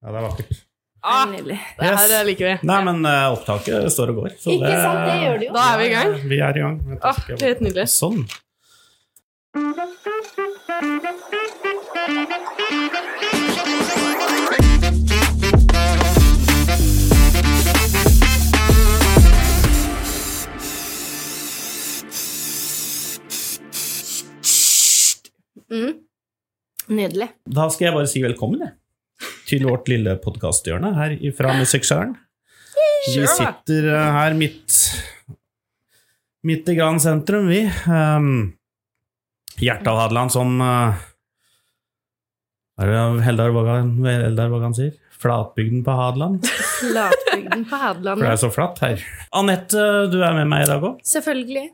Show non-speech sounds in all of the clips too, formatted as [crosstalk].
Ja, det er vakkert. Ah, Nydelig. det her liker vi. Nei, men uh, opptaket står og går. så Ikke sant, det gjør det jo. Da er vi i gang. Vi er i gang. Ah, helt nydelig. Sånn. Mm. Nydelig. Da skal jeg bare si velkommen jeg, til vårt lille podkasthjørne her fra Musikksjøren. Vi sitter eh, her midt, midt i Gran sentrum, vi. Um, hjertet av Hadeland, som uh, Er det Heldar Vågan, han Vågan sier? Flatbygden på Hadeland? Flatbygden på Hadeland. For det er så flatt her. Anette, du er med meg i dag òg. Selvfølgelig.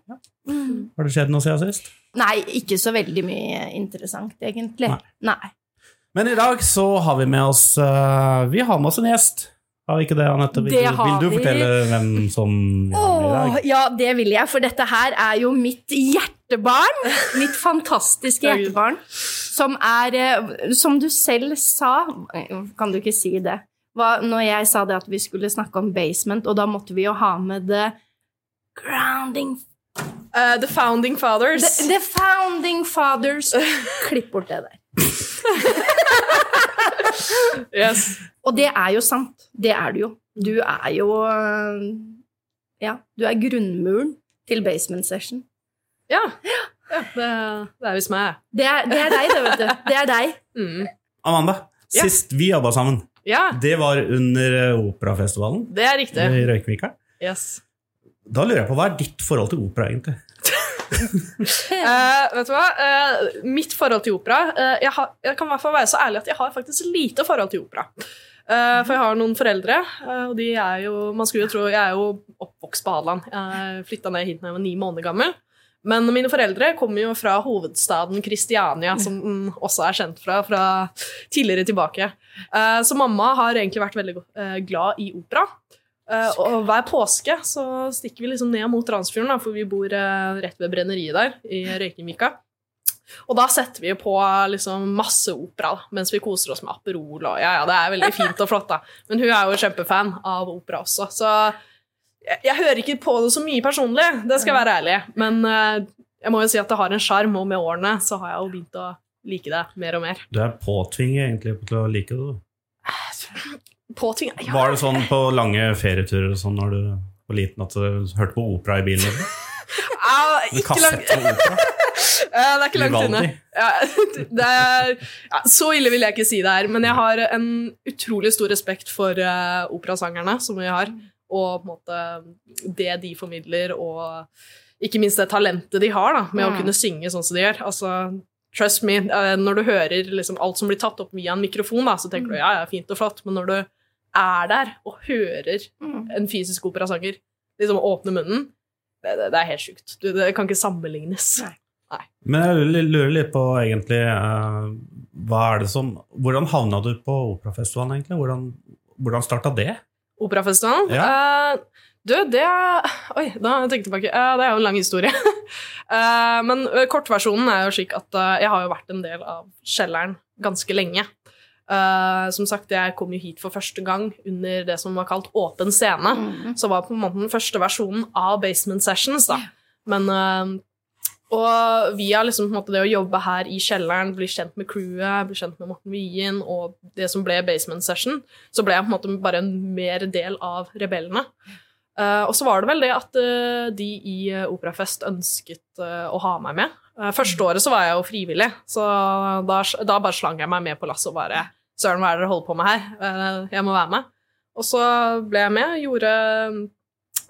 Mm. Har det skjedd noe siden sist? Nei, ikke så veldig mye interessant, egentlig. Nei. Nei. Men i dag så har vi med oss uh, Vi har med oss en gjest. Har vi ikke det, Anette? Vil, Det du- vil du vi. fortelle hvem som vi har med i Åh, dag? ja, det vil jeg, for dette her er jo mitt hjertebarn. Mitt fantastiske hjertebarn. Som er eh, Som du selv sa Kan du ikke si det? Hva, når jeg sa det at vi skulle snakke om basement, og da måtte vi jo ha med the grounding uh, the Founding Fathers. The, the founding fathers. [laughs] Klipp bort det der. [laughs] [laughs] Yes. Og det er jo sant. Det er du jo. Du er jo øh, Ja, du er grunnmuren til basement session. Ja. ja det, det er visst meg. Det er, det er deg, det, vet du. Det er deg. Mm. Amanda, Ja. sist vi jobba sammen, Ja, det var under eh, operafestivalen det er riktig. i Røykvika. Yes. Da lurer jeg på, hva er ditt forhold til opera, egentlig? [laughs] Eh, vet du hva? Uh, mitt forhold til opera uh, jeg, har, jeg kan i hvert fall være så ærlig at jeg har faktisk lite forhold til opera. For jeg har noen foreldre, og de er jo Man skulle jo tro Jeg er jo oppvokst på Hadeland. Jeg flytta ned hit da jeg var ni måneder gammel. Men mine foreldre kommer jo fra hovedstaden Kristiania, som den også er kjent fra, fra tidligere tilbake. Så mamma har egentlig vært veldig glad i opera. Eh, og hver påske så stikker vi liksom ned mot Randsfjorden, da, for vi bor uh, rett ved brenneriet der, i Røykingvika. Og da setter vi på liksom masse opera da, mens vi koser oss med Aperol. Og, ja, ja, det er veldig fint og flott, da. Men hun er jo kjempefan av opera også, så jeg, jeg hører ikke på det så mye personlig, det skal jeg være ærlig. Men uh, jeg må jo si at det har en sjarm, og med årene så har jeg jo begynt å like det mer og mer. Du er påtvinget egentlig til å like det. du. [laughs] Påtving... Ja. Var det sånn på lange ferieturer og sånn når du var liten at du hørte på opera i bilen? [laughs] Ah, En ikke langt? [laughs] Det er ikke langt unna. Ja, [laughs] ja, så ille vil jeg ikke si det her, men jeg har en utrolig stor respekt for uh, operasangerne som vi har, og på en måte det de formidler, og ikke minst det talentet de har da, med å Mm. kunne synge sånn som de gjør. Altså, trust me, uh, når du hører liksom alt som blir tatt opp via en mikrofon, da, så tenker du ja, ja, fint og flott, men når du er der og hører Mm. en fysisk operasanger liksom åpne munnen, det, det, det er helt sjukt. Du, det kan ikke sammenlignes. Nei. Men jeg lurer- litt på egentlig uh, hva er det som Hvordan havna du på operafestivalen, egentlig? Hvordan, hvordan starta det? Operafestivalen? Eh, du, det er Oi, da har jeg tilbake. Uh, det er jo en lang historie. [laughs] Eh, men kortversjonen er jo slik at jeg har jo vært en del av Kjelleren ganske lenge. Eh, som sagt, jeg kom jo hit for første gang under det som var kalt åpen scene. Mm. Så var på en måte den første versjonen av Basement Sessions, da. Men uh, Og via liksom, måte, det å jobbe her i kjelleren, bli kjent med crewet, bli kjent med Morten Wien og det som ble Basement Session, så ble jeg på en måte bare en mer del av rebellene. Uh, og så var det vel det at uh, de i Operafest ønsket uh, å ha meg med. Første året så var jeg jo frivillig, så da, da bare slang jeg meg med på lasset og bare Søren, hva er det dere holder på med her? Eh, jeg må være med. Og så ble jeg med, gjorde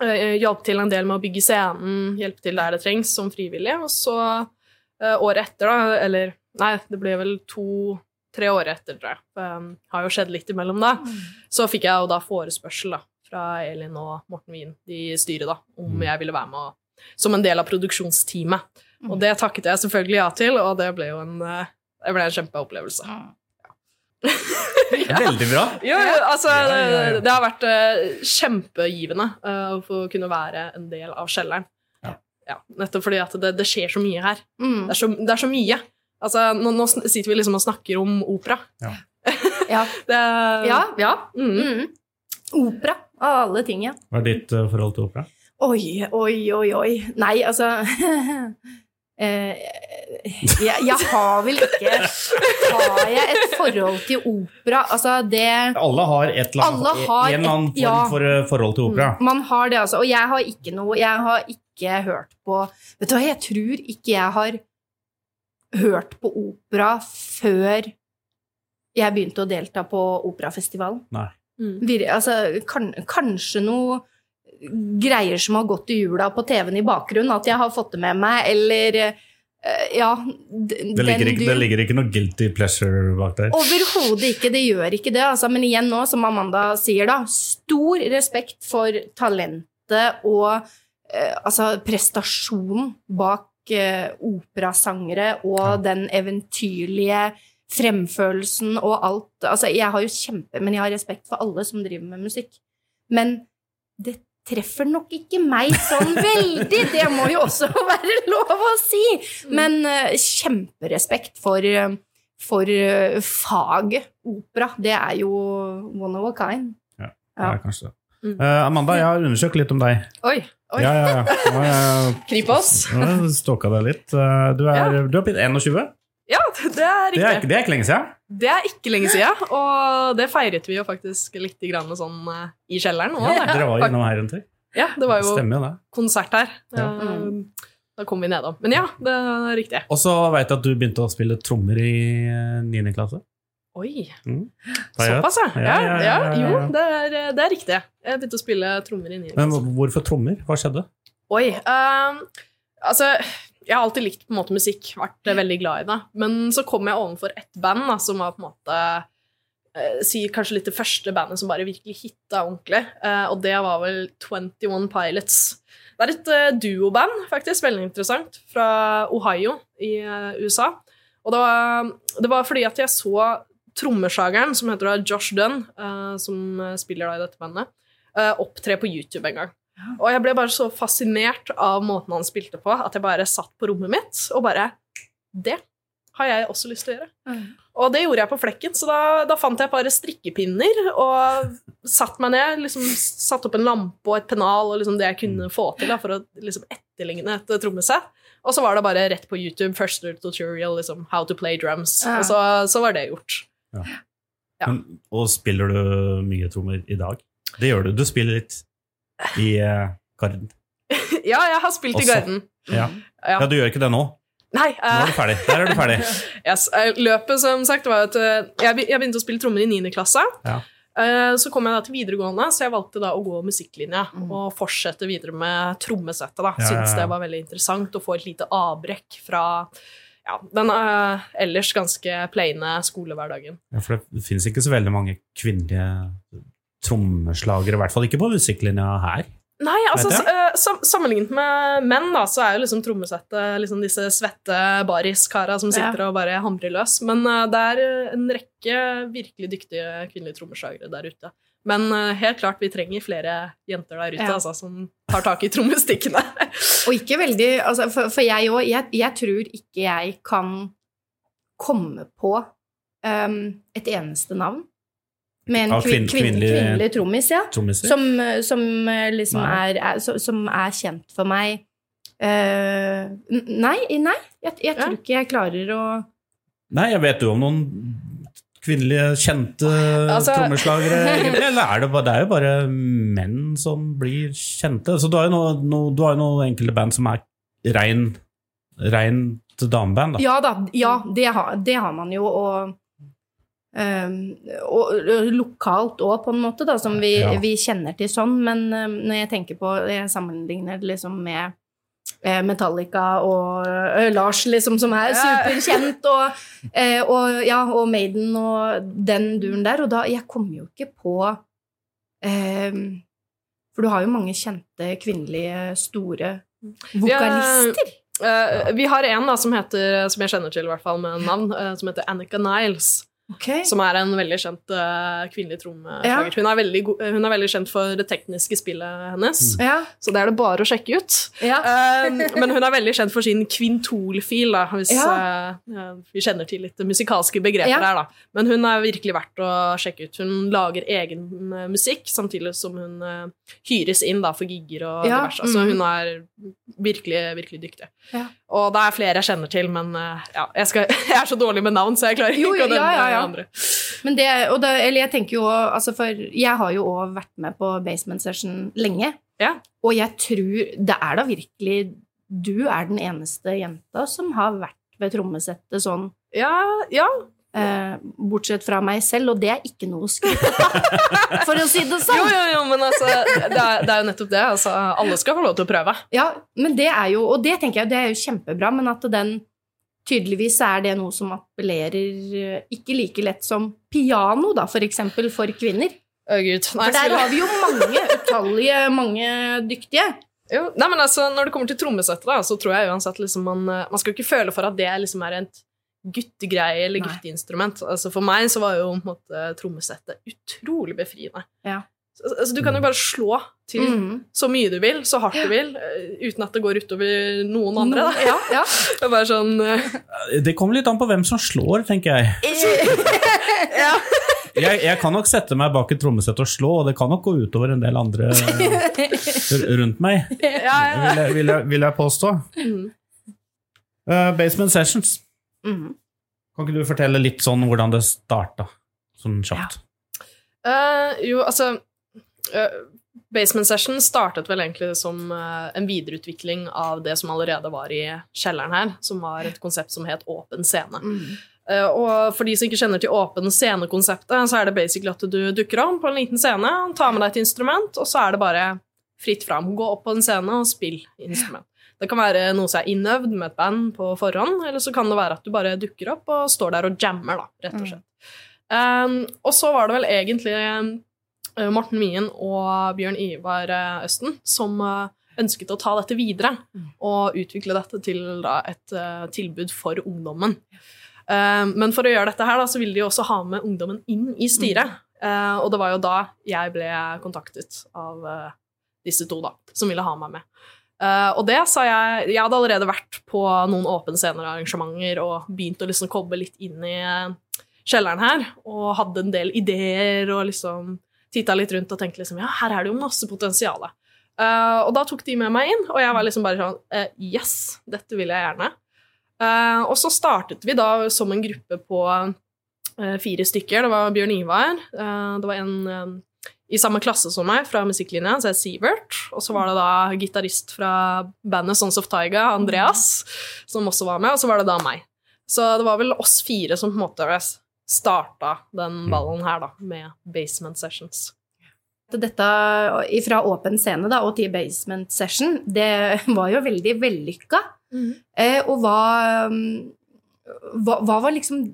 eh, Hjalp til en del med å bygge scenen, hjelpe til der det trengs, som frivillig. Og så eh, året etter, da, eller Nei, det ble vel to-tre år etter, tror jeg. For, um, har jo skjedd litt imellom da. Så fikk jeg jo da forespørsel da, fra Elin og Morten Wien, de i styret, da, om Mm. jeg ville være med og, som en del av produksjonsteamet. Mm. Og det takket jeg selvfølgelig ja til, og det ble jo en, det ble en kjempeopplevelse. [laughs] Veldig bra. Jo, jo, altså, Ja, ja, ja. Det, har vært uh, kjempegivende uh, å få kunne være en del av Kjelleren. Ja. nettopp fordi at det, det skjer så mye her. Mm. Det er så, det er så mye. Altså, nå, nå sitter vi liksom og snakker om opera. Ja. [laughs] Ja. Det, Ja. ja. Mm. Mm. Opera, av alle ting, ja. Hva er ditt uh, forhold til opera? Oi, oi, oi, oi. Nei, altså [laughs] eh, jeg, jeg har vel ikke Har jeg et forhold til opera? Altså, det Alle har et eller annet, har en eller annen et- form ja. for eh, forhold til opera. Man har det, altså. Og jeg har ikke noe Jeg har ikke hørt på Vet du hva, jeg tror ikke jeg har hørt på opera før jeg begynte å delta på operafestivalen. Nei. Mm. Altså, kan, kanskje noe greier som har gått i hjula på TV-en i bakgrunnen, at jeg har fått det med meg, eller eh, Ja, Det ligger, ikke, du- det ligger ikke noe guilty pleasure bak der. Overhodet ikke, det gjør ikke det. Altså. Men igjen nå, som Amanda sier, da, stor respekt for talentet og eh, altså prestasjonen bak eh, operasangere og Ja. den eventyrlige fremfølelsen og alt. Altså, jeg har jo kjempe, men jeg har respekt for alle som driver med musikk. Men det treffer nok ikke meg sånn veldig, det må jo også [laughs] være lov å si. Men eh, kjemperespekt for eh, for uh, faget opera. Det er jo one of a kind. Ja, det er kanskje det. Mm. Eh, Amanda, jeg har undersøkt litt om deg. Oi. Oi. Ja, ja, ja. [laughs] Kripos. stalka deg litt. Eh, Du er, du er blitt 21. Ja, det er Det riktig. er, det er ikke lenge siden. Det er ikke lenge siden, og det feiret vi jo faktisk litt grann sånn eh, i kjelleren. også, Ja, dere var innom her en tur. Ja, det var jo Stemmer det. konsert her. Ja. Eh, Da kom vi nedom. Men ja, det er riktig. Og så veit jeg at du begynte å spille trommer i eh, 9. klasse. Oi, Mm. Såpass, ja. Ja, Ja, ja. Jo, det er, det er riktig. Jeg begynte å spille trommer i 9. Men hvorfor trommer? Hva skjedde? Oi. Um, altså, jeg har alltid likt på en måte musikk, vært eh, veldig glad i det. Men så kom jeg overfor et band da, som var på en måte eh, Si kanskje litt det første bandet som bare virkelig hitta ordentlig. eh, og det var vel 21 Pilots. Det er et uh, duoband, faktisk, veldig interessant, fra Ohio i eh, USA. Og det var, det var fordi at jeg så trommeslageren, som heter Josh Dunn, eh, som eh, spiller da i dette bandet, eh, opptre på YouTube en gang. Og jeg ble bare så fascinert av måten han spilte på, at jeg bare satt på rommet mitt og bare Det har jeg også lyst til å gjøre. Og det gjorde jeg på flekken, så da, da fant jeg bare strikkepinner og satt meg ned, liksom satte opp en lampe og et pennal og liksom det jeg kunne få til da, for å liksom etterligne et trommesett. Og så var det bare rett på YouTube, first tutorial, liksom, how to play drums. Ja. Og så, så var det gjort. Ja. Men, og spiller du mye trommer i dag? Det gjør du. Du spiller litt i uh, Garden. [laughs] Ja, jeg har spilt i Garden. Ja. Ja. ja, du gjør ikke det nå. Nei, Nå er eh, du ferdig. Der er du ferdig. [laughs] Yes. eh, Løpet, som sagt, var at eh, jeg be- jeg begynte å spille trommer i 9. klasse. Ja. Eh, Så kom jeg da til videregående, så jeg valgte da å gå musikklinja Mm. og fortsette videre med trommesettet. da. Syntes det var veldig interessant å få et lite avbrekk fra ja, den uh, ellers ganske plaine skolehverdagen. Ja, for det finnes ikke så veldig mange kvinnelige trommeslagere, i hvert fall ikke på musikklinja her. Nei, altså eh, sam Sammenlignet med menn, da, så er jo liksom trommesettet liksom disse svette baris-kara som sitter og bare hamrer løs. Men uh, det er eh, en rekke virkelig dyktige kvinnelige trommeslagere der ute. Men uh, helt klart, vi trenger flere jenter der ute Ja. altså, som tar tak i trommestikkene. [laughs] Og ikke veldig altså, For, for jeg òg jeg, jeg tror ikke jeg kan komme på um, et eneste navn med en kvin, kvin, kvinnelig- trommis, ja. Som, som eh, liksom er, er, som er kjent for meg. Uh, nei, nei. Jeg, jeg tror ikke jeg klarer å Nei, jeg vet jo om noen kvinnelige kjente Altså- trommeslagere. [laughs] Eller er det, bare, det er jo bare menn som blir kjente? Så du har jo noen noen enkelte band som er rein, reint dameband, da. Ja da, ja, det har, det har man jo, og og og lokalt òg, på en måte, da, som vi, Ja. vi kjenner til sånn. Men ehm, når jeg tenker på Jeg sammenligner det liksom med eh, Metallica og eh, Lars, liksom, som er Ja. superkjent, og, eh, og, ja, og Maiden og den duren der. Og da Jeg kommer jo ikke på ehm, For du har jo mange kjente kvinnelige store vokalister. Eh, vi har en da, som, heter, som jeg kjenner til, i hvert fall med navn, eh, som heter Annika Niles. Ok. som er en veldig kjent uh, kvinnelig trommeslager. Ja. Hun, hun er veldig kjent for det tekniske spillet hennes, Ja. så det er det bare å sjekke ut. ja. um, men hun er veldig kjent for sin kvintolfil, da, hvis Ja. eh, vi kjenner til litt musikalske begreper Ja. der. Da. Men hun er virkelig verdt å sjekke ut. Hun lager egen musikk, samtidig som hun hyres inn da, for gigger og Ja, diverse. Så mm. hun er virkelig, virkelig dyktig. Ja. Og det er flere jeg kjenner til, men ja, jeg, skal, [laughs] jeg er så dårlig med navn, så jeg klarer Jo, ikke å ja, nevne ja, ja. andre. Men det, og da, eller jeg tenker jo altså For jeg har jo òg vært med på Basement Session lenge. Ja. Og jeg tror Det er da virkelig Du er den eneste jenta som har vært ved trommesettet sånn Ja, ja. eh, Bortsett fra meg selv, og det er ikke noe å skryte av, [laughs] for å si det Jo, sånn. jo, jo, men altså, det er, det er jo nettopp det. Altså, alle skal få lov til å prøve. Ja, men det er jo Og det tenker jeg det er jo kjempebra, men at den Tydeligvis er det noe som appellerer eh, ikke like lett som piano, da, for eksempel, for kvinner. Å, Gud. Nei, For der har vi jo mange [laughs] utallige, mange dyktige. Jo, nei, men altså, Når det kommer til trommesettet, så tror jeg uansett liksom man, eh, man skal ikke føle for at det liksom er et guttegreie eller gutteinstrument. Altså, for meg så var jo på en måte, trommesettet utrolig befriende. Ja. Så, altså, du kan jo bare slå til Mhm. så mye du vil, så hardt du vil, eh, uten at det går utover noen andre. Da. Ja, ja. [laughs] Det bare sånn uh... Det kommer litt an på hvem som slår, tenker jeg. [laughs] ja. Jeg, jeg kan nok sette meg bak et trommesett og slå, og det kan nok gå utover en del andre rundt meg, [laughs] Ja, ja, ja. vil jeg, vil jeg, vil jeg påstå. Mm. Uh, Basement Sessions, Mm. kan ikke du fortelle litt sånn hvordan det starta? Sånn kjapt. Uh, jo, altså Basement Session startet vel egentlig som eh, en videreutvikling av det som allerede var i kjelleren her, som var et konsept som het Åpen scene. Mm. Eh, og for de som ikke kjenner til åpen scene-konseptet, så er det basically at du dukker om på en liten scene, tar med deg et instrument, og så er det bare fritt fram. Gå opp på en scene og spill instrument. Det kan være noe som er innøvd med et band på forhånd, eller så kan det være at du bare dukker opp og står der og jammer, da, rett og slett. Um, og så var det vel egentlig eh, Morten Mien og Bjørn Ivar eh, Østen som eh, ønsket å ta dette videre og utvikle dette til da, et eh, tilbud for ungdommen. Eh, men for å gjøre dette her, da, så ville de også ha med ungdommen inn i styret. Eh, og det var jo da jeg ble kontaktet av eh, disse to, da, som ville ha meg med. Eh, og det sa jeg Jeg hadde allerede vært på noen åpne scener-arrangementer og begynt å liksom komme litt inn i eh, kjelleren her, og hadde en del ideer og liksom titta litt rundt og tenkte liksom ja, her er det jo masse potensial. Uh, og da tok de med meg inn, og jeg var liksom bare sånn uh, yes, dette vil jeg gjerne. Uh, og så startet vi da som en gruppe på fire stykker. Det var Bjørn Ivar, det var en i samme klasse som meg fra musikklinja, så er Sivert. Og så var det da gitarist fra bandet Sons of Taiga, Andreas, som også var med, og så var det da meg. Så det var vel oss fire som på en måte starta den ballen her, da, med Basement Sessions. Dette fra åpen scene da, og til basement session, det [laughs] var jo veldig vellykka. Eh, og hva, mm, hva Hva var liksom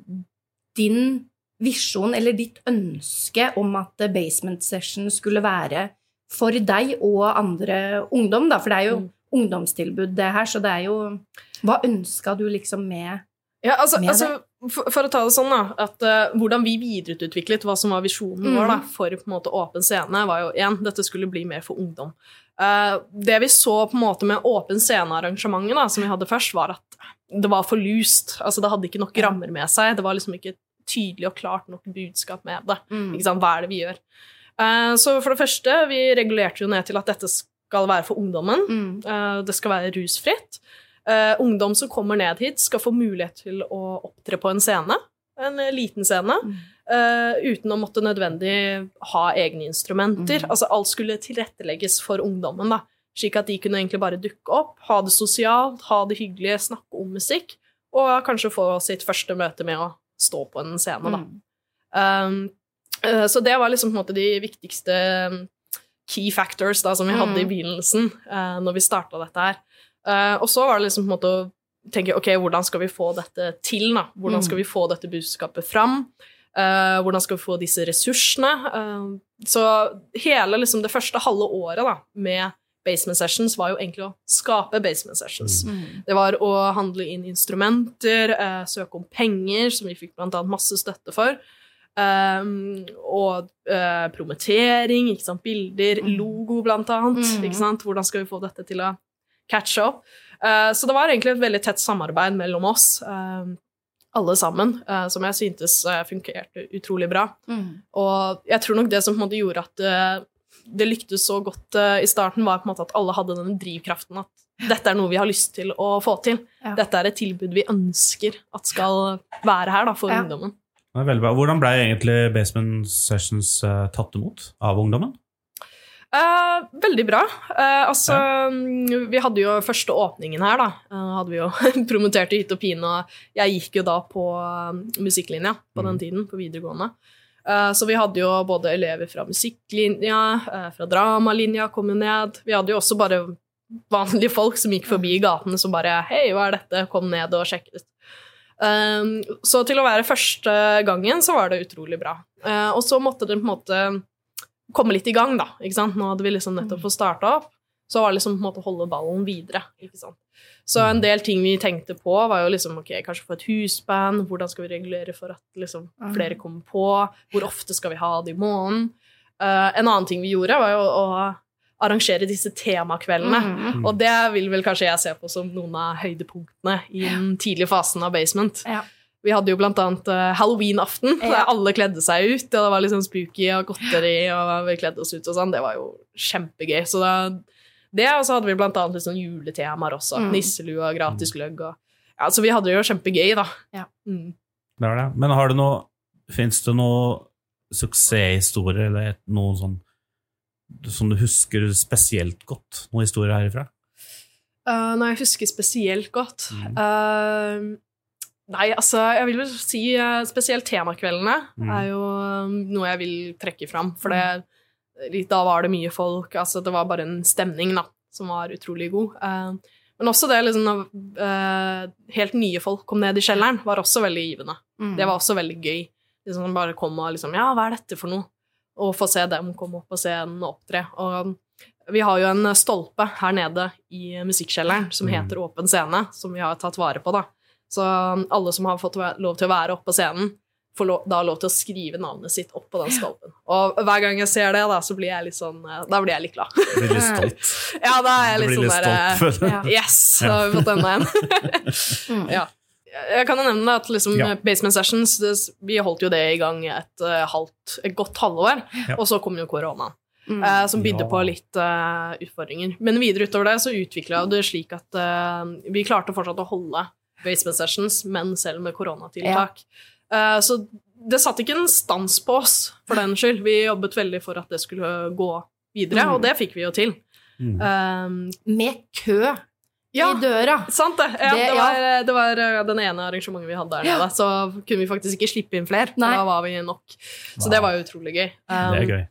din visjon eller ditt ønske om at basement session skulle være for deg og andre ungdom, da? For det er jo Mm. ungdomstilbud, det her, så det er jo Hva ønska du liksom med Ja, altså, Med altså for, for å ta det sånn, da, at uh, hvordan vi videreutviklet hva som var visjonen vår da, Mhm. for på en måte åpen scene, var jo igjen dette skulle bli mer for ungdom. Uh, det vi så på en måte med åpen scene-arrangementet som vi hadde først, var at det var for lust. Altså, det hadde ikke nok rammer med seg. Det var liksom ikke tydelig og klart nok budskap med det. Mm. Hva er det vi gjør? Uh, så for det første, vi regulerte jo ned til at dette skal være for ungdommen. Mm. Det skal være rusfritt. Eh, ungdom som kommer ned hit, skal få mulighet til å opptre på en scene. En eh, liten scene. Mm. Uh, uten å måtte nødvendig ha egne instrumenter. Mm. Altså Alt skulle tilrettelegges for ungdommen. da. Slik at de kunne egentlig bare dukke opp, ha det sosialt, ha det hyggelig, snakke om musikk, og kanskje få sitt første møte med å stå på en scene. da. Mm. Um, uh, så det var liksom på en måte de viktigste um, key factors da, som vi hadde i Mm. begynnelsen uh, når vi starta dette her. Uh, og så var det liksom på en måte å tenke ok, hvordan skal vi få dette til? da? Hvordan Mm. skal vi få dette budskapet fram? Uh, hvordan skal vi få disse ressursene? Uh, så hele liksom det første halve året da, med Basement Sessions var jo egentlig å skape Basement Sessions. Mm. Det var å handle inn instrumenter, uh, søke om penger, som vi fikk blant annet masse støtte for. Um, og eh, promotering, ikke sant? bilder, Mm. logo, blant annet. Mm. Ikke sant? Hvordan skal vi få dette til å catche opp? Eh, så det var egentlig et veldig tett samarbeid mellom oss, eh, alle sammen, eh, som jeg syntes funkerte utrolig bra. Mm. Og jeg tror nok det som på en måte gjorde at det, det lyktes så godt i starten, var på en måte at alle hadde den drivkraften at dette er noe vi har lyst til å få til. Ja. Dette er et tilbud vi ønsker at skal være her da, for Ja. ungdommen. Det er veldig bra. Hvordan ble egentlig Basement Sessions tatt imot av ungdommen? Eh, veldig bra. Eh, altså, ja. vi hadde jo første åpningen her, da. eh, hadde vi jo [laughs] promotert i hytt og pine, og jeg gikk jo da på eh, musikklinja på den Mm. tiden, på videregående. Eh, så vi hadde jo både elever fra musikklinja, fra dramalinja kom jo ned. Vi hadde jo også bare vanlige folk som gikk forbi gatene som bare Hei, hva er dette? Kom ned og sjekk ut. Um, så til å være første gangen så var det utrolig bra. Og så måtte det på en måte komme litt i gang, da. ikke sant? Nå hadde vi liksom nettopp fått starta opp. Så var det liksom på en måte å holde ballen videre. ikke sant? Så en del ting vi tenkte på, var jo liksom ok, kanskje få et husband. Hvordan skal vi regulere for at liksom Mhm. flere kommer på? Hvor ofte skal vi ha det i måneden? Uh, en annen ting vi gjorde, var jo å arrangere disse temakveldene. Mm. Og det vil vel kanskje jeg se på som noen av høydepunktene i den tidlige fasen av Basement. Ja. Vi hadde jo blant annet halloweenaften, Halloween-aften, Ja. der alle kledde seg ut. Og det var liksom spooky og godteri, og vi kledde oss ut og sånn. Det var jo kjempegøy. Så da, det, og så hadde vi blant annet litt sånn juletemaer også. Mm. Nisselue og gratis gløgg. Og, ja, så vi hadde det jo kjempegøy, da. Ja. Mm. Det er det. Men har du noe Fins det noe suksesshistorie eller noe sånn som du husker spesielt godt? Noen historier herifra? Uh, når jeg husker spesielt godt Mm. uh, Nei, altså, jeg vil vel si uh, spesielt temakveldene Mm. er jo um, noe jeg vil trekke fram, for det, da var det mye folk, altså det var bare en stemning da, som var utrolig god. Uh, men også det liksom når uh, helt nye folk kom ned i kjelleren, var også veldig givende. Mm. Det var også veldig gøy. Liksom bare kom og liksom Ja, hva er dette for noe? Og få se dem komme opp på scenen og opptre. Og vi har jo en stolpe her nede i musikkjelleren som Mm. heter Åpen scene, som vi har tatt vare på, da. Så alle som har fått lov til å være oppe på scenen, får lov, da lov til å skrive navnet sitt opp på den stolpen. Og hver gang jeg ser det, da, så blir jeg litt sånn eh, Da blir jeg litt glad. Blir litt stolt. [laughs] Ja, da er jeg litt sånn litt der eh. Ja. Yes, da har vi fått enda en. [laughs] Ja. Jeg kan jo nevne at liksom Ja. Basement Sessions det, Vi holdt jo det i gang et, eh, halvt, et godt halvår, Ja. og så kom jo koronaen, Mm. eh, som bydde Ja. på litt uh, utfordringer. Men videre utover det så utvikla det slik at uh, vi klarte fortsatt å holde Basement Sessions, men selv med koronatiltak. Ja. så det satte ikke en stans på oss for den skyld. Vi jobbet veldig for at det skulle gå videre, Mm. og det fikk vi jo til. Mm. Um, Med kø ja, i døra. Sant det. Ja, Det- det, var, det var uh, den ene arrangementet vi hadde der nede. Så kunne vi faktisk ikke slippe inn flere. Da var vi nok. Så Wow. det var jo utrolig gøy. Det er Um, gøy.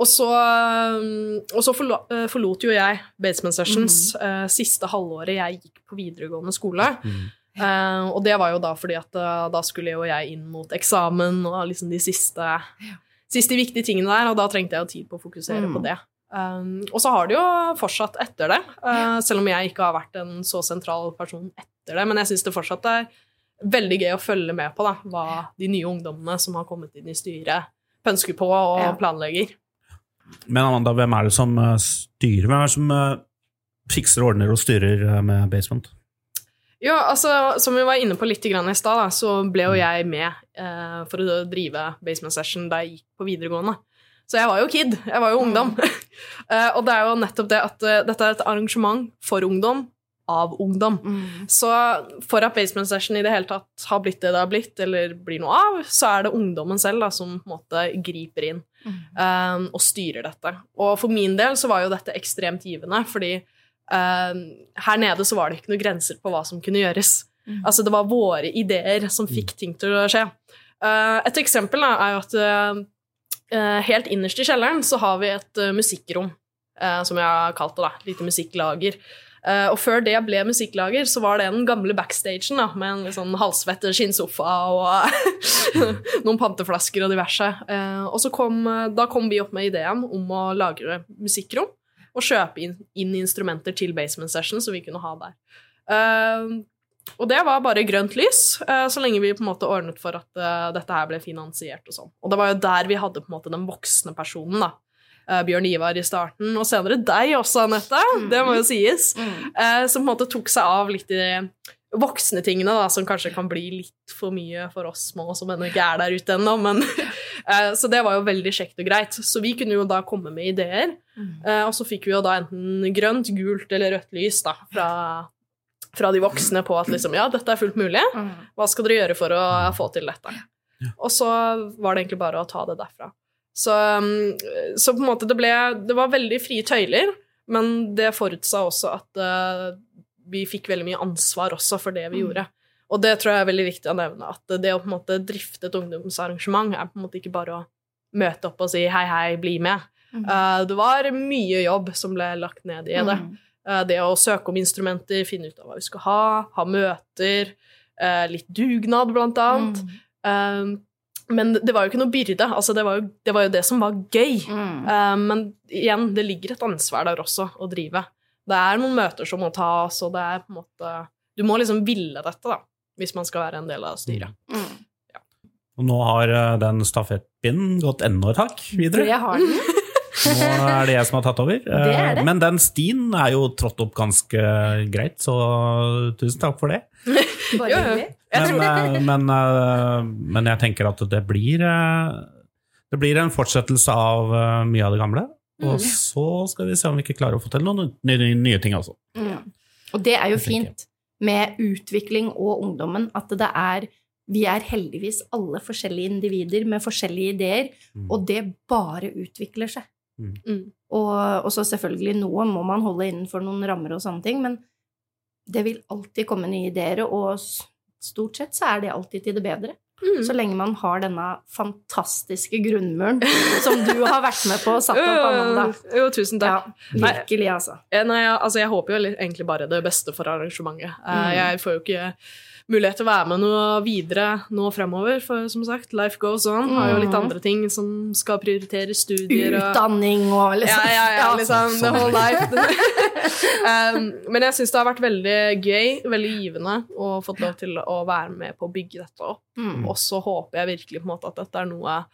Og så, um, og så forlo, uh, forlot jo jeg Basement Sessions uh, siste halvåret jeg gikk på videregående skole. Mm. Uh, og det var jo da fordi at uh, da skulle jo jeg inn mot eksamen og liksom de siste, siste viktige tingene der, og da trengte jeg jo tid på å fokusere Mm. på det. Um, og så har det jo fortsatt etter det, uh, selv om jeg ikke har vært en så sentral person etter det. Men jeg syns det fortsatt er veldig gøy å følge med på da, hva de nye ungdommene som har kommet inn i styret, pønsker på og Ja. planlegger. Men Amanda, hvem er det som styrer? Hvem er det som fikser, ordner og styrer med Basement? Ja, altså, Som vi var inne på litt i stad, så ble jo jeg med eh, for å drive Basement Session da jeg gikk på videregående. Så jeg var jo kid. Jeg var jo ungdom. [laughs] Eh, og det er jo nettopp det at uh, dette er et arrangement for ungdom av ungdom. Mm. Så for at Basement Session i det hele tatt har blitt det det har blitt, eller blir noe av, så er det ungdommen selv da, som måte griper inn Mm. um, og styrer dette. Og for min del så var jo dette ekstremt givende, fordi her nede så var det ikke noen grenser på hva som kunne gjøres. Mm. Altså det var våre ideer som fikk ting til å skje. Uh, et eksempel da, er jo at uh, uh, helt innerst i kjelleren så har vi et uh, musikkrom, uh, som jeg har kalt det, da. Et lite musikklager. Uh, og før det ble musikklager, så var det den gamle backstagen da, med en litt sånn halvsvett skinnsofa og [laughs] noen panteflasker og diverse. Uh, og så kom, uh, da kom vi opp med ideen om å lagre musikkrom. Og kjøpe inn, inn instrumenter til Basement Session som vi kunne ha der. Uh, og det var bare grønt lys, eh, så lenge vi på en måte ordnet for at eh, dette her ble finansiert og sånn. Og det var jo der vi hadde på en måte den voksne personen, da. Eh, Bjørn Ivar i starten, og senere deg også, Anette. Det må jo sies. Mm. Som på en måte tok seg av litt de voksne tingene, da, som kanskje kan bli litt for mye for oss små som ennå ikke er der ute ennå. Men, [laughs] eh, så det var jo veldig kjekt og greit. Så vi kunne jo da komme med ideer, Mm. eh, og så fikk vi jo da enten grønt, gult eller rødt lys da, fra, fra de voksne på at liksom, ja, dette er fullt mulig. Mm. Hva skal dere gjøre for å få til dette? Og så var det egentlig bare å ta det derfra. Så, um, så på en måte det ble Det var veldig frie tøyler, men det forutsa også at eh, vi fikk veldig mye ansvar også for det vi Mm. gjorde. Og det tror jeg er veldig viktig å nevne, at det å på en måte drifte et ungdomsarrangement er på en måte ikke bare å møte opp og si hei, hei, bli med. Mm. Uh, det var mye jobb som ble lagt ned i det. Mm. Uh, Det å søke om instrumenter, finne ut av hva vi skal ha, ha møter, uh, litt dugnad, blant annet. Mm. Men det var jo ikke noe byrde. Altså, det, var jo, det var jo det som var gøy. Mm. Men igjen, det ligger et ansvar der også, å drive. Det er noen møter som må tas, og det er på en måte Du må liksom ville dette, da, hvis man skal være en del av styret. Mm. Og nå har eh, den stafettpinnen gått enda et hakk videre. Det har den. Nå er det jeg som har tatt over. [laughs] Det er det. Men den stien er jo trådt opp ganske greit, så tusen takk for det. Bare hyggelig. Men, eh, men, eh, men jeg tenker at det blir eh, Det blir en fortsettelse av eh, mye av det gamle. Og Mm. så skal vi se om vi ikke klarer å få til noen nye, nye, ting altså. Mm. Og det er jo fint med utvikling og ungdommen, at det er Vi er heldigvis alle forskjellige individer med forskjellige ideer, Mm. og det bare utvikler seg. Mm. Og, og så selvfølgelig noe må man holde innenfor noen rammer og sånne ting, men det vil alltid komme nye ideer, og stort sett så er det alltid til det bedre. Mm. Så lenge man har denne fantastiske grunnmuren som du har vært med på og satt opp, Amanda. [laughs] Jo, tusen takk. Ja, virkelig, altså. Eh, Nei, altså, jeg håper jo egentlig bare det beste for arrangementet. Eh, Mm. Jeg får jo ikke mulighet til å være med noe videre nå fremover, for som sagt, life goes on. Har jo litt Mm. andre ting som skal prioritere studier og Utdanning og liksom Ja, ja, ja, liksom. The whole sånn. life. [laughs] [laughs] um, men jeg syns det har vært veldig gøy, veldig givende, å fått lov til å være med på å bygge dette opp. Mm. Og så håper jeg virkelig på en måte at dette er noe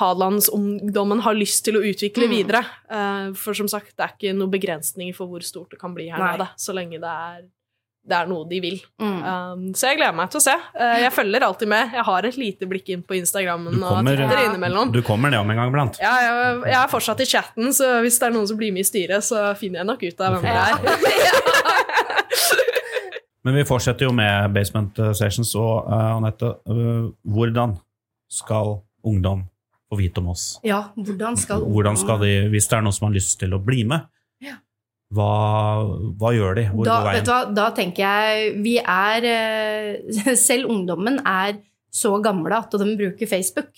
Hadelandsungdommen har lyst til å utvikle Mm. videre. Uh, for som sagt, det er ikke noen begrensninger for hvor stort det kan bli her nede, så lenge det er, det er noe de vil. Mm. Um, så jeg gleder meg til å se. Uh, jeg følger alltid med. Jeg har et lite blikk inn på Instagrammen og kommer- Twitter Ja. innimellom. Du kommer nedom en gang iblant. Ja, jeg, jeg er fortsatt i chatten, så hvis det er noen som blir med i styret, så finner jeg nok ut av hvem det er. [laughs] Men vi fortsetter jo med Basement eh, Sessions, og uh, Anette, uh, hvordan skal ungdom få vite om oss? Ja, hvordan skal Hvordan skal de, Hvis det er noen som har lyst til å bli med. Hva, hva gjør de? Hvor da, går veien? hva, da tenker jeg Vi er eh, [laughs] Selv ungdommen er så gamle at de bruker Facebook.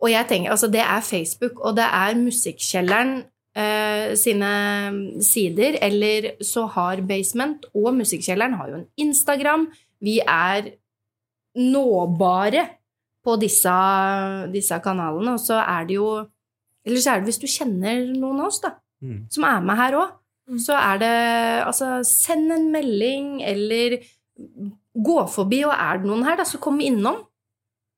Og jeg tenker, altså det er Facebook, og det er Musikkkjelleren eh, sine sider, eller så har Basement og Musikkkjelleren har jo en Instagram. Vi er nåbare på disse, disse kanalene, og så er det jo Eller så er det hvis du kjenner noen av oss, da, Mm. som er med her òg, så er det Altså, send en melding, eller gå forbi, og er det noen her, da, så kom innom.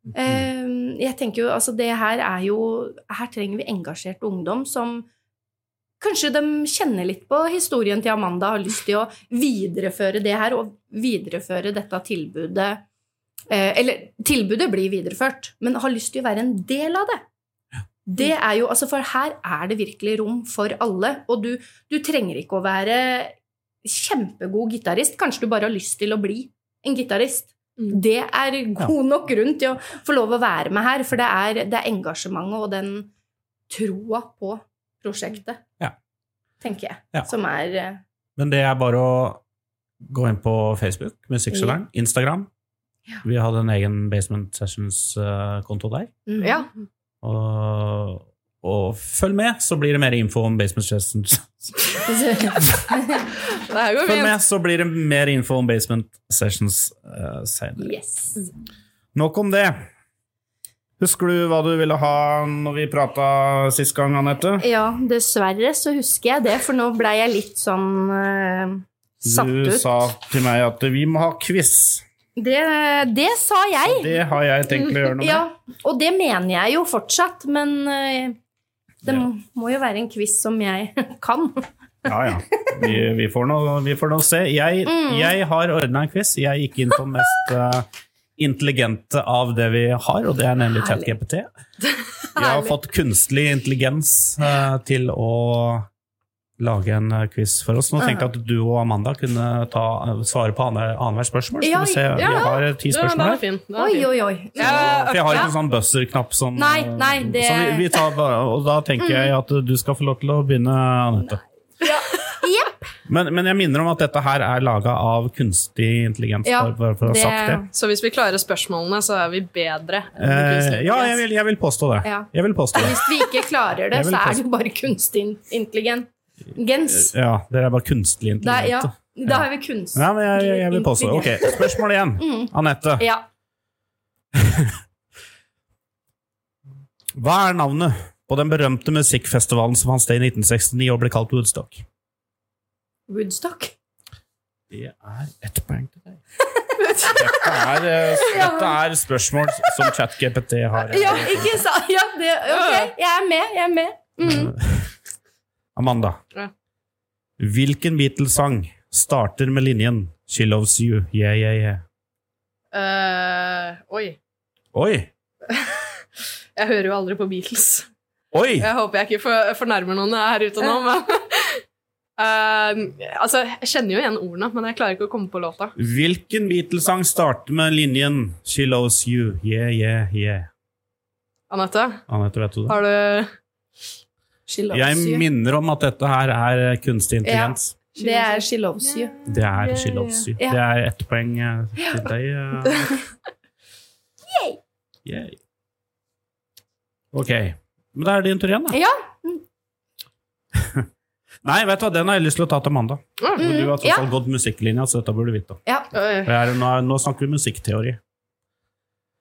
Mm. jeg tenker jo, altså det her er jo Her trenger vi engasjert ungdom som Kanskje de kjenner litt på historien til Amanda, har lyst til å videreføre det her, og videreføre dette tilbudet eh, Eller tilbudet blir videreført, men har lyst til å være en del av det. Det er jo, altså For her er det virkelig rom for alle, og du, du trenger ikke å være kjempegod gitarist. Kanskje du bare har lyst til å bli en gitarist. Mm. Det er god nok grunn til å få lov å være med her, for det er, det er engasjementet og den troa på prosjektet, Ja. tenker jeg, Ja. som er eh, Men det er bare å gå inn på Facebook, Instagram. Ja. Vi hadde en egen Basement Sessions-konto der. mm. Ja. Og, og følg med, så blir det mer info om Basement Sessions. [laughs] Det her går Følg fint. med, så blir det mer info om Basement Sessions uh, senere. yes. Nok om det. Husker du hva du ville ha når vi prata sist gang, Anette? Ja, dessverre så husker jeg det, for nå blei jeg litt sånn uh, satt Du ut. sa til meg at vi må ha quiz. Det, det sa jeg. Det har jeg tenkt å gjøre noe [laughs] med. Ja, og det mener jeg jo fortsatt, men eh, det Ja. må jo være en quiz som jeg [laughs] kan. Ja, ja. Vi, vi, får nå, vi får nå se. Jeg, Mm. jeg har ordna en quiz. Jeg gikk inn på den mest eh, intelligente av det vi har, og det er nemlig. ChatGPT. [laughs] Jeg har fått kunstig intelligens eh, til å lage en eh, quiz for oss. Nå tenkte jeg at du og Amanda kunne ta, svare på anne- annethvert spørsmål. Skal Ja, vi se, ja. Vi har eh, ti spørsmål er her. er Oi, oi, oi. Ja, For jeg har ikke en sånn buzzer-knapp som Nei, nei, det- Så vi, vi tar [laughs] bare, Og da tenker jeg at du skal få lov til å begynne, Anette. Jepp. Men, men jeg minner om at dette her er laga av kunstig intelligens. Ja, for, for å ha det- sagt det. Så hvis vi klarer spørsmålene, så er vi bedre. enn Eh, ja, jeg vil, jeg vil påstå det. Ja. Jeg vil påstå det. Hvis vi ikke klarer det, så er det jo bare kunstig intelligens. Gens. Ja, dere er bare kunstlig Da, ja, da har vi kunst. Ja, men jeg, jeg vil påstå det. Ok, spørsmål igjen. [laughs] Mm. Anette, Ja. hva er navnet på den berømte musikkfestivalen som fant sted i 1969 og ble kalt Woodstock? Woodstock. Det er ett poeng til deg. [laughs] Dette er, eh, dette er spørsmål som ChatGPT har. eh, Ja, ikke sant? Ja, det, ok, jeg er med. Jeg er med. Mm. [laughs] Amanda. Ja. Hvilken Beatles-sang starter med linjen 'She loves you'? Yeah, yeah, yeah. Uh, oi. Oi! [laughs] Jeg hører jo aldri på Beatles. Oi! Jeg håper jeg ikke for, fornærmer noen her ute nå, men uh, [laughs] Altså, jeg kjenner jo igjen ordene, men jeg klarer ikke å komme på låta. Hvilken Beatles-sang starter med linjen 'She loves you'? Yeah, yeah, yeah. Anette, Anette, vet du det? har du Jeg minner om at dette her er kunstig intelligens. Det er She loves you. Det er 'She loves you'. Ja. Det er ett poeng eh, til deg. eh. [laughs] Yay. Ok. Men da er det din tur igjen, da. Ja. [laughs] Nei, vet du hva, den har jeg lyst til å ta til mandag. Mm, Men Du har tross ja. alt gått musikklinja, så dette burde du vite. ja. Er- Nå, nå snakker vi musikkteori.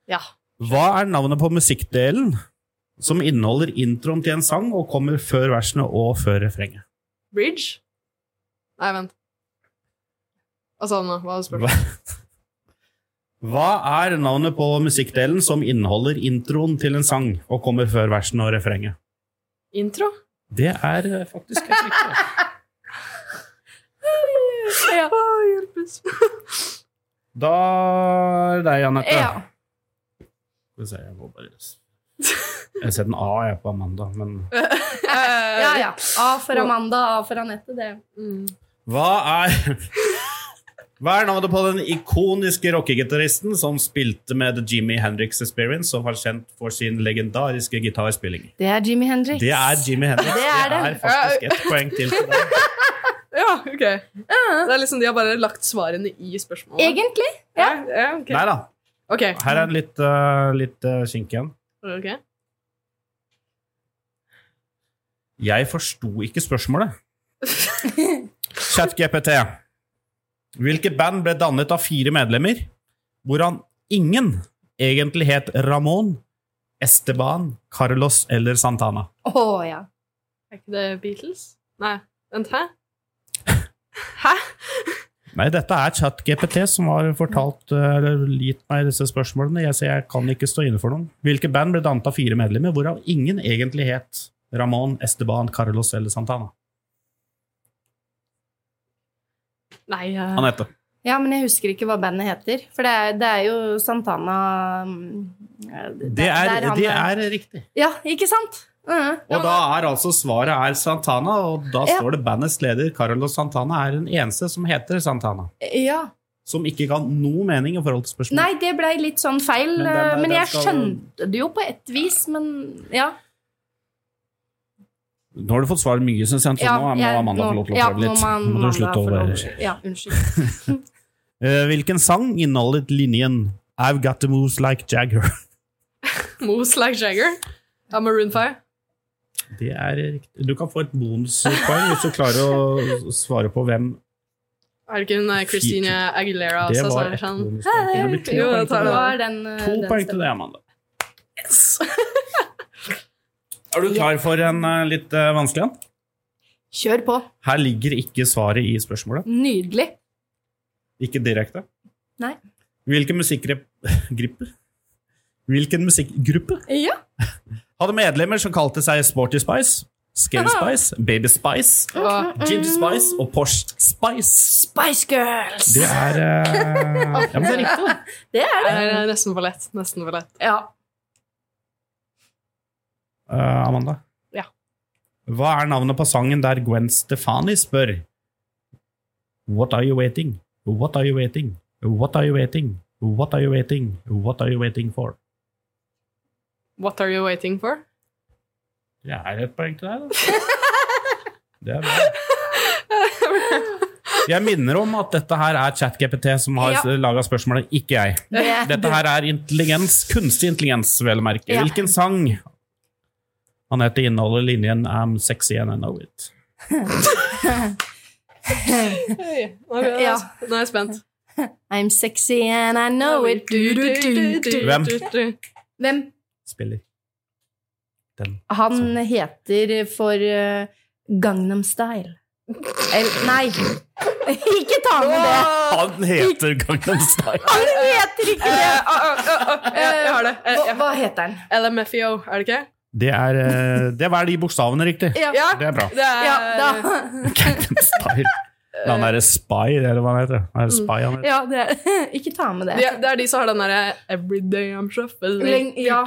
Ja. Hva er navnet på musikkdelen som inneholder introen til en sang og kommer før versene og før refrenget? Bridge? Nei, vent. Hva sa du nå? Hva var du? [laughs] hva er navnet på musikkdelen som inneholder introen til en sang og kommer før versene og refrenget? Intro? Det er eh, faktisk helt riktig. [laughs] Ja. Å, hjelpes. Da er det deg, Anette. ja. Skal vi se, jeg må bare Jeg setter en A jeg på Amanda, men [laughs] Ja, ja. A for Amanda, A for Anette. Det. Mm. Hva er [laughs] Hva er navnet på den ikoniske rockegitaristen som spilte med The Jimmy Hendrix Experience og var kjent for sin legendariske gitarspilling? det er Jimmy Hendrix. Det er Jimmy Hendrix. Det er det. faktisk ett poeng til. [laughs] Ja, ok. Det er liksom De har bare lagt svarene i spørsmålet. Egentlig. Ja, ja, okay. Nei da. Okay. Her er litt, uh, litt uh, kink igjen. Ok. Jeg forsto ikke spørsmålet. [laughs] ChatGPT. Hvilket band ble dannet av fire medlemmer, hvoran ingen egentlig het Ramón, Esteban, Carlos eller Santana? Å ja. Er ikke det Beatles? Nei. Vent, hæ? [laughs] Hæ? Nei, dette er ChatGPT som har fortalt uh, eller gitt meg disse spørsmålene. Jeg, sier jeg kan ikke stå inne for noen. Hvilke band ble dannet av fire medlemmer, hvorav ingen egentlig het Ramón, Esteban, Carlos eller Santana? Nei uh... Anette. Ja, men jeg husker ikke hva bandet heter. For det er, det er jo Santana mm, Det er, det er riktig. Ja, ikke sant? Og da er altså svaret er Santana, og da står det bandets leder Carlos Santana er den eneste som heter Santana. Ja. Som ikke ga noe mening i forhold til spørsmålet. Nei, det blei litt sånn feil. Men den- den men jeg skal- skjønte det jo på et vis, men ja. Nå har du fått svar mye, syns jeg, ja nå må jeg- Amanda få lov til å prøve litt. Nå må du slutte å være Ja, unnskyld. [laughs] Eh, Hvilken sang inneholdet linjen I've got the moves like Jagger? Moose like Jagger av Maroon 5. Det er riktig. Du kan få et bonuspoeng hvis du klarer å svare på hvem Er det ikke hun eh, Christina Aguilera Det var et bonuspoeng. Det blir to Jo, poeng til det. Eh, To poeng til stemmen. Amanda. Yes! Er du klar for en eh, litt vanskelig en? Kjør på. Her ligger ikke svaret i spørsmålet. Nydelig. Ikke direkte. Nei. Hvilken musikkgruppe [laughs] Hvilken musikkgruppe Ja. Hadde medlemmer som kalte seg Sporty Spice, Scary [laughs] Spice, Baby Spice, Ginger Spice og Porsche Spice? Spice Girls. Det er uh, [laughs] Ja, men det er riktig, da. Det er det det. er nesten for lett. Nesten for lett. Ja. Uh, Amanda? Ja. Hva er navnet på sangen der Gwen Stefani spør What are you waiting? What are you waiting? What are you waiting? What are you waiting? What are you waiting for? What are you waiting for? Det er et poeng til deg, da. [laughs] Det er bra. Jeg minner om at dette her er ChatGPT som har Ja. laga spørsmålet, ikke jeg. Dette her er intelligens, kunstig intelligens, vel å merke. Ja. Hvilken sang Anette inneholder linjen 'I'm sexy and I know it'? Jeg, Ja. nå er jeg spent. I'm sexy and I know it. Du, du, du, du. Hvem? Hvem? Spiller. Den. Han heter for uh, Gangnam Style. Eller, nei, [laughs] ikke ta med det. Han heter Gangnam Style! Han heter ikke det. Eh, ah, ah, ah, ah, jeg, jeg har det. Eh, Hva, hva heter han? LMFEO, er det ikke? Det er, eh, det er hver de bokstavene riktig. Ja, Ja, Det er bra. det er ja da. Gangnam Style. Han derre Spy, eller hva han heter. Han er Spy, han heter. Ja, det er, [laughs] ikke ta med det. det, det er de som har den derre Everyday I'm shuffling Leng- ja.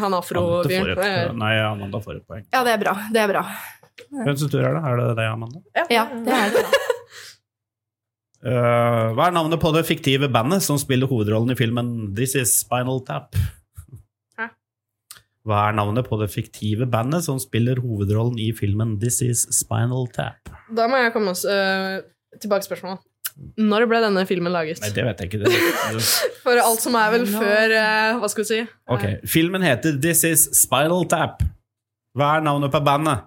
Han afrofyren. nei, Amanda får et poeng. Ja, det er bra. Det er bra. Hvem sin tur er det? Er det deg, Amanda? Ja, det er det. [laughs] Eh, hva er navnet på det fiktive bandet som spiller hovedrollen i filmen This Is Spinal Tap? Hæ? Hva er navnet på det fiktive bandet som spiller hovedrollen i filmen This Is Spinal Tap? Da må jeg komme oss uh, tilbake til spørsmålet. Når ble denne filmen laget? Nei, det vet jeg ikke. Det, [laughs] det, For alt som er vel før uh, Hva skal vi si? ok, Filmen heter This Is Spinal Tap. Hva er navnet på bandet?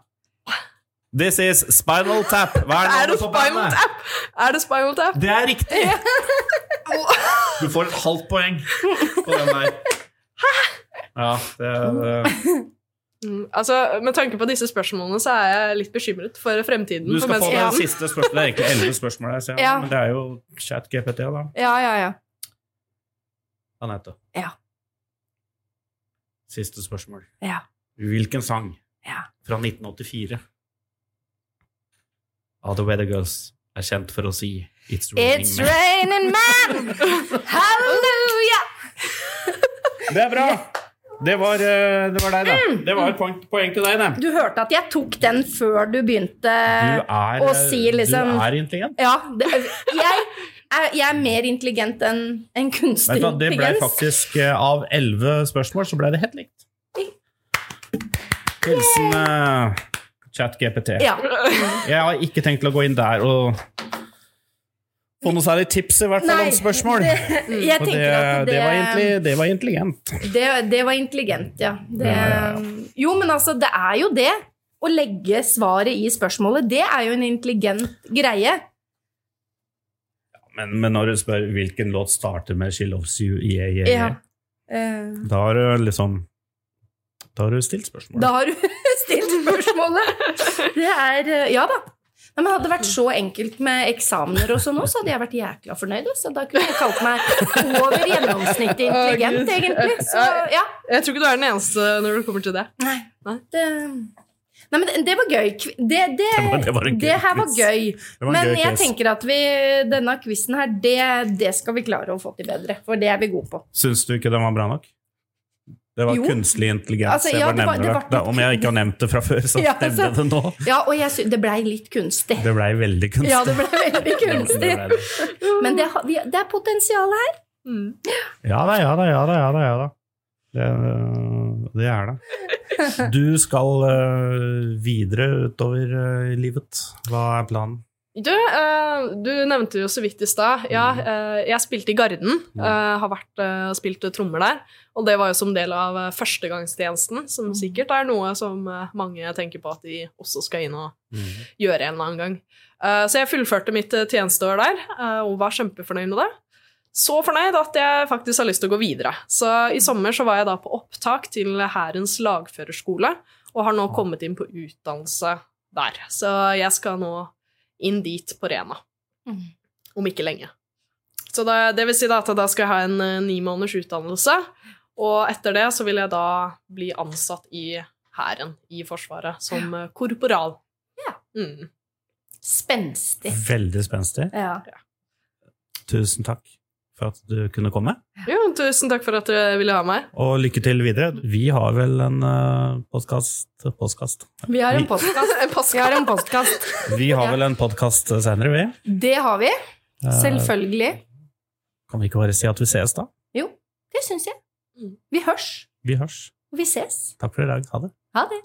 This Is Spinal Tap. Hva er [laughs] Er det navnet på Spinal bandet? Tap? Er det Spinal Tap? Det er riktig! [laughs] Du får et halvt poeng på den der. Ja, det, det. [laughs] Mm, altså, Med tanke på disse spørsmålene så er jeg litt bekymret for fremtiden. Du skal få det siste spørsmålet. Det er egentlig elleve spørsmål, ser, Ja. men det er jo chat-GPT, da. Ja, ja, ja. Anette. Ja. Siste spørsmål. Ja. Hvilken sang Ja. fra 1984 av The Weather Girls er kjent for å si It's raining It's men? raining man! [laughs] Halleluja! Det er bra! Det var, eh, det var deg, da. Det var et poeng, poeng til deg, det. Du hørte at jeg tok den før du begynte Du er, å eh, si liksom du er intelligent. Ja, det, jeg, er, jeg er mer intelligent enn en kunstig intelligens. det ble faktisk eh, Av elleve spørsmål så ble det helt likt. Hilsen uh, ChatGPT. Ja. Jeg har ikke tenkt til å gå inn der og få noe særlig tips i hvert fall om spørsmål. [laughs] Det, jeg Og det, at det, det, var egentlig, det var intelligent. det, det var intelligent, ja. Det, Ja, ja, Jo, men altså, det er jo det. Å legge svaret i spørsmålet, det er jo en intelligent greie. Men, men når du spør hvilken låt starter med 'She Loves You', yeah, yeah, Ja. yeah, Eh, da har du liksom Da har du stilt spørsmålet. Da har du [laughs] stilt spørsmålet. Det er eh, Ja da. Nei, men Hadde det vært så enkelt med eksamener og sånn så hadde jeg vært jækla fornøyd. Så da kunne jeg kalt meg over gjennomsnittet intelligent, egentlig. Så ja. Jeg tror ikke du er den eneste når det kommer til det. Nei. Nei. Det, nei, men det, var gøy. Det, det, Det var- det var gøy det her var gøy. Var Men gøy jeg tenker at vi, denne quizen her, det, det skal vi klare å få til bedre. For det er vi gode på. Syns du ikke den var bra nok? Det var Jo. kunstig intelligens. Altså, jeg ja, bare det var- det var- det om jeg ikke har nevnt det fra før, så Ja, nevner jeg det nå. Ja, og jeg sy det blei litt kunstig. Det blei veldig kunstig. Ja, det ble veldig [laughs] kunstig. Det ble det. Men det, vi- det er potensial her. Mm. Ja da, ja da, ja da. ja da, ja da. Det, det er det. [laughs] Du skal eh, videre utover eh, livet. Hva er planen? Du, eh, du nevnte jo så vidt i stad. Ja, eh, jeg spilte i Garden. eh, har vært og spilt trommer der. Og det var jo som del av førstegangstjenesten, som sikkert er noe som mange tenker på at de også skal inn og gjøre en eller annen gang. Så jeg fullførte mitt tjenesteår der, og var kjempefornøyd med det. så fornøyd at jeg faktisk har lyst til å gå videre. Så i sommer så var jeg da på opptak til Hærens lagførerskole, og har nå kommet inn på utdannelse der. Så jeg skal nå inn dit på Rena. Mm. Om ikke lenge. Så det, det vil si da at da skal jeg ha en uh, ni måneders utdannelse, og etter det så vil jeg da bli ansatt i Hæren, i Forsvaret, som eh, korporal. Ja. Mm. Spenstig. Veldig spenstig. Ja. Tusen takk for at du kunne komme. Jo, tusen takk for at du ville ha meg. Og lykke til videre. Vi har vel en eh, uh, postkast Vi har en postkast. [laughs] vi har en postkast. vi har vel en podkast eh, senere, vi. Det har vi. Eh, Selvfølgelig. Kan vi ikke bare si at vi ses, da? Jo, det syns jeg. Vi hørs. Vi hørs. Vi ses. Takk for i dag. Ha det. Ha det.